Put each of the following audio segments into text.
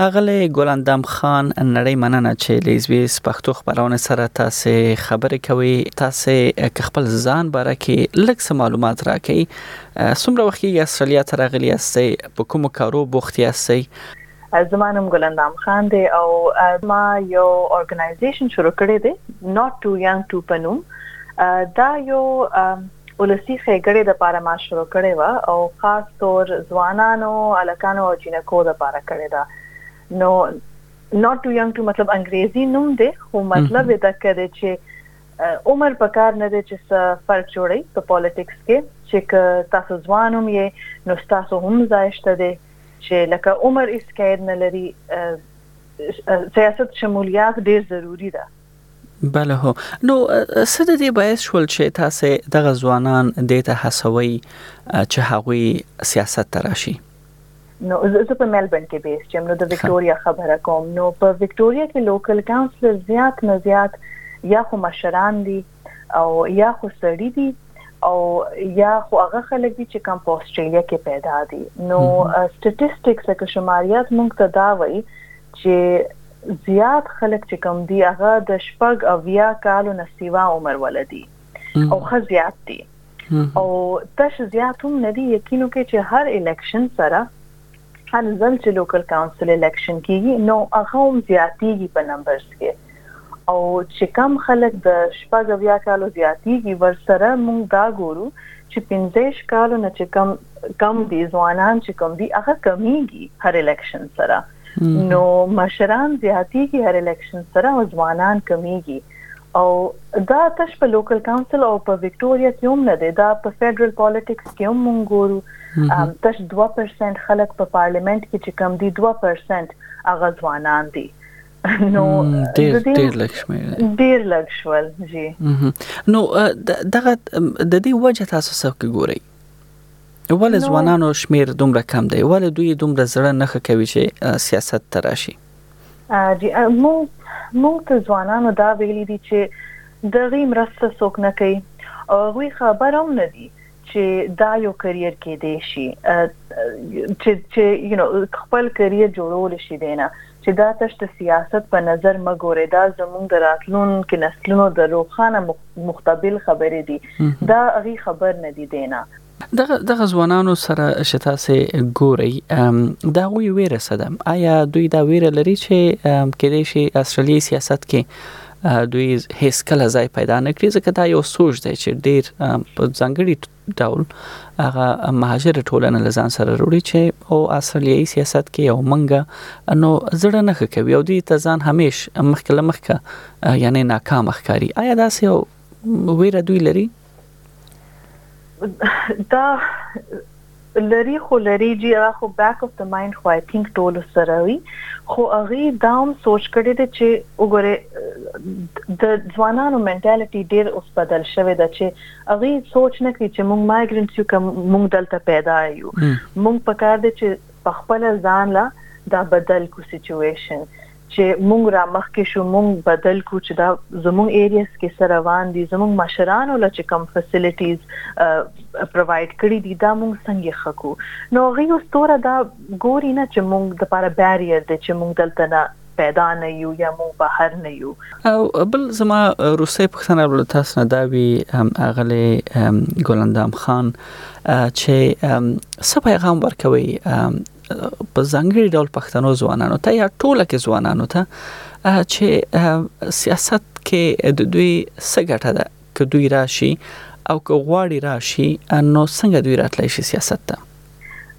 اغلی ګلندم خان نړۍ مننه چې له زویس پښتو خبرونه سره تاسو خبرې کوي تاسو که خپل ځان باره کې لږ څه معلومات راکړئ څومره وخت یې استرالیا ته راغلی یاستئ په کومو کارو بوخت یاستئ زما نوم ګلندام خان دی او ما یو ارګنایزیشن شروع کړی دی ناټ ټو ینګ ټو پنوم دا یو ولسي ښېګړې لپاره ما شروع کړې وه او خاص طور ځوانانو، هلکانو او جینکو لپاره کړې ده. نو Not Too Young To مطلب انګریزي نوم دی خو مطلب یې دکه دی چې عمر په کار نه دی چې څه فرق جوړوي په پالیټکس کې چې که تاسو ځوان هم یې نو ستاسو هم ځای شته دی چې لکه عمر هیڅ قید نه لري سیاست شمولیت ډیر ضروري ده. بله هو نو څه د دې باعث شول چې تاسو دغه ځوانان د ته هڅوي چې هغوی سیاست ته راشي نو زه په ملبورن کې بیس چې نو د وکټوريا خبره کوم نو په وکټوريا کې لوکل کونسلر زیات نه زیات یا خو مشران دي او یا خو سړي دي او یا خو هغه خلک دي چې کوم په استرالیا کې پیدا دي نو سټاتستیکس لکه شماریات مونږ ته دا وایي چې زیات خلک چې کوم دي هغه د شپږ او ویا کالو نه سیوا عمر ولدي او خه زیات دي او تش زیات هم نه دي یقینو کې چې هر الیکشن سره هر ځل چې لوکل کونسل الیکشن کیږي نو هغه هم زیاتیږي په نمبرز کې او چې کم خلک د شپږ اویا کالو زیاتیږي ورسره موږ دا ګورو چې پنځه کالو نه چې کم کم دي ځوانان چې کم دي هغه کمیږي هر الیکشن سره نو مشران زیاتیږي هر الیکشن سره او ځوانان کمیږي او دا تش په لوکل کونسل او په وکټوريا کې هم نه دی دا په فدرال پالیټکس کې هم مونږ ګورو تش 2% خلک په پارلیمنت کې چې کم دي 2% هغه ځوانان دي نو ډیر ډیر لښمه ډیر لښول جی نو دغه د دې وجه تاسو څه کې ګورئ ولې ځوانانو شمیر دومره کم دی ولې دوی دومره زړه نه کوي چې سیاست ته راشي جی مو مو ته ځوانانو دا ویلي دي چې دغه مرسته څوک نه کوي او غوي خبر هم نه دي چې دا یو کرییر کې دی شي چې چې یو نو خپل کرییر جوړول شي دینه چې دا تش د سیاست په نظر مه ګورئ، دا زموږ د راتلون کې نسلونو د روښانه مختبل خبرې دي، دا هغوی خبر نه دي دې نه. دغه دغه ځوانانو سره چې تاسو ګورئ د هغوی ویره څه ده؟ آیا دوی دا ویره لري چې کېدای شي استرالیي سیاست کې دوی هیڅ کله ځای پیدا نه کړي ځکه دا یو سوچ دی چې ډیر په ځانګړي ډول هغه مهاجر ټولنه لزان سره وروړي چې او استرالیایي سیاست کې یو منګه نو زړه نه کوي او دوی ته ځان همیش مخکله مخکه یعنی ناکام ښکاری آیا دا سه ویره دوی لري دا لري خو لري جی هغه خو بیک اف د مایند خو آی ثینک ټول سره وي خو هغه دا هم سوچ کړی دی چې وګوره د ځوانانو منټالیټي ډیر اوس بدل شوی دی چې هغه سوچ نه کوي چې موږ مایګرنټس یو کوم موږ دلته پیدا یو موږ په کار دي چې په خپل ځان لا دا بدل کو سچويشن چې موږ را مخ کې شو موږ بدل کو چې دا زموږ ایریاس کې سره روان دي زموږ مشرانو لا چې کم فیسیلیټیز پروواید کړی دي دا موږ څنګه خکو نو غي اوس تور دا ګوري نه چې موږ د لپاره بیریر دي چې موږ دلته نه پیدا نه یو یا موږ بهر نه یو. او بل زما روسي پښتنه له تاسو نه دا وی اغلی ګلندام خان چې څه پیغام ورکوي په ځانګړي ډول پښتنو ځوانانو ته یا ټوله کې ځوانانو ته چې سیاست کې د دوی سګټه ده که دوی راشي او که غواړي راشي نو څنګه دوی راتلی شي سیاست ته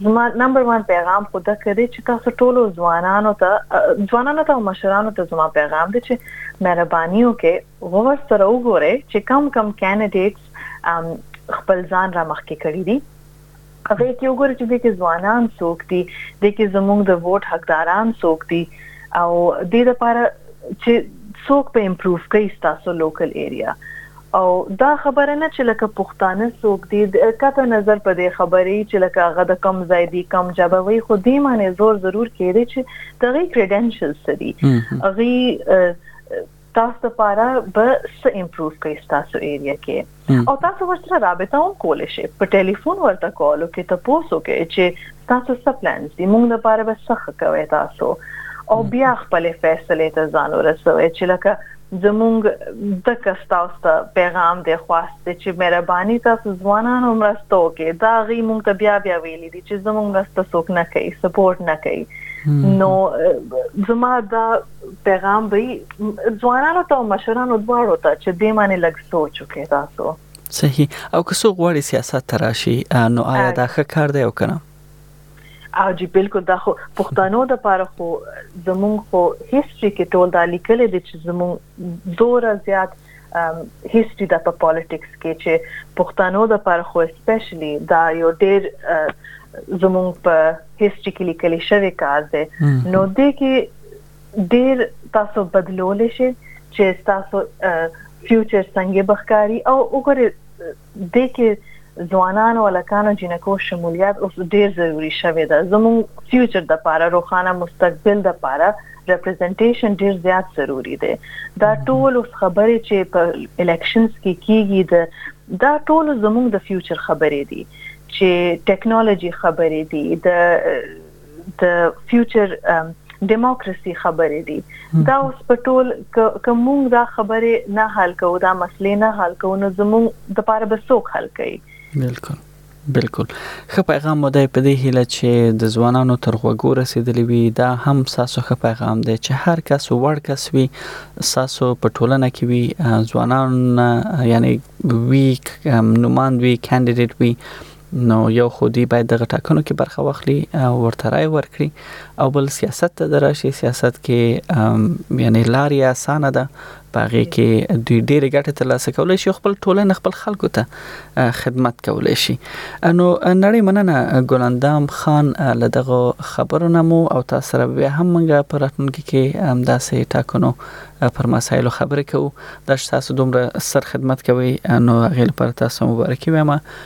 زما نمبر 1 پیغام خو دا کړی چې تاسو ټول ځوانانو ته ځوانانو ته او مشرانو ته زما پیغام دی چې مهرباني وکړئ غور سره وګورئ چې کم کم کینډیډیټس خپل ځان را مخکې کړی دي هغه کې وګورئ چې د کې ځوانان څوک دي د کې زموږ د ووټ حقداران څوک دي او د لپاره چې څوک په امپروو کوي تاسو لوکل ایریا او دا خبره نه چې لکه پښتانه څوک دي قطع نظر په دې خبرې چې لکه هغه د کوم ځای دي کوم ژبه وي خو دې معنی زور ضرور کېدی چې دغه کریډنشل څه دي هغه تاسو لپاره به څه امپروف کوي تاسو ایریا کې او تاسو ورسره رابطه هم کولای شئ په ټلیفون ورته کولو کې تاسو کې چې تاسو څه پلانز دي موږ لپاره به څه کوي تاسو او بیا خپل فیصله ته ځان ورسوي چې لکه زمونږ دکه ستاسو ته پیغام دی خواست دی چی مهربانی تاسو ځوانانو مرسته وکړي دا غي مونږ ته بیا بیا ویلی دی چی زمونږ مرسته څوک نه کوي سپورټ نه کوي نو زما دا پیغام به ځوانانو ته مشرانو دواړو ته چې دې باندې لږ سوچ وکړي تاسو صحیح او که څو غواړي سیاست تراشي نو آیا دا ښه کار دی او کنه او جی بالکل دا خو پښتنو د پاره خو زمونږ خو هیستوري کې ټول دا لیکل دي چې زمونږ دوره زیات هیستوري د په پالیټکس کې چې پښتنو د پاره خو اسپیشلی دا یو ډیر زمونږ په هیستوري کې لیکل شوی کار دی نو دې کې ډیر تاسو بدلول شي چې تاسو فیوچر څنګه بخکاری او وګوره دې کې ځوانان او لکانو جنکو شمولیت اوس ډیر ضروری شوی ده زموږ فیوچر د پاره روخانه مستقبل د پاره ریپرزنټیشن ډیر زیات ضروری دی دا ټول اوس خبرې چې په الیکشنز کې کیږي د دا ټول زموږ د فیوچر خبرې دي چې ټیکنالوژي خبرې دي د د فیوچر دیموکراسي خبرې دي دا اوس په ټول کومونګ دا خبرې نه حل کوو دا مسلې نه حل کوو نو زمونږ د پاره به څوک حل کوي بالکل بالکل خه پیغام مو دی په دې هیله چې د ځوانانو تر غوګو رسیدلی وي دا هم ساسو خه پیغام دی چې هر کس وړ کس وي ساسو په ټولنه کې وي ځوانان یعنی وی نوماند وی کاندیدټ وی نو یو خو دوی باید دغه ټاکنو کې برخه واخلي او ورته رای ورکړي او بل سیاست ته دراشي سیاست کې یعنی لار یې اسانه ده په هغه کې دوی ډېر ګټه ترلاسه کولای شي خپل ټولنه خپل خلکو ته خدمت کولای شي نو نړۍ مننه ګلاندام خان له دغه خبرو نمو او تاسو سره بیا هم موږ په راتلونکي کې هم داسې ټاکنو پر مسایلو خبرې کوو دا چې تاسو دومره سر خدمت کوي نو هغې لپاره تاسو مبارکي وایم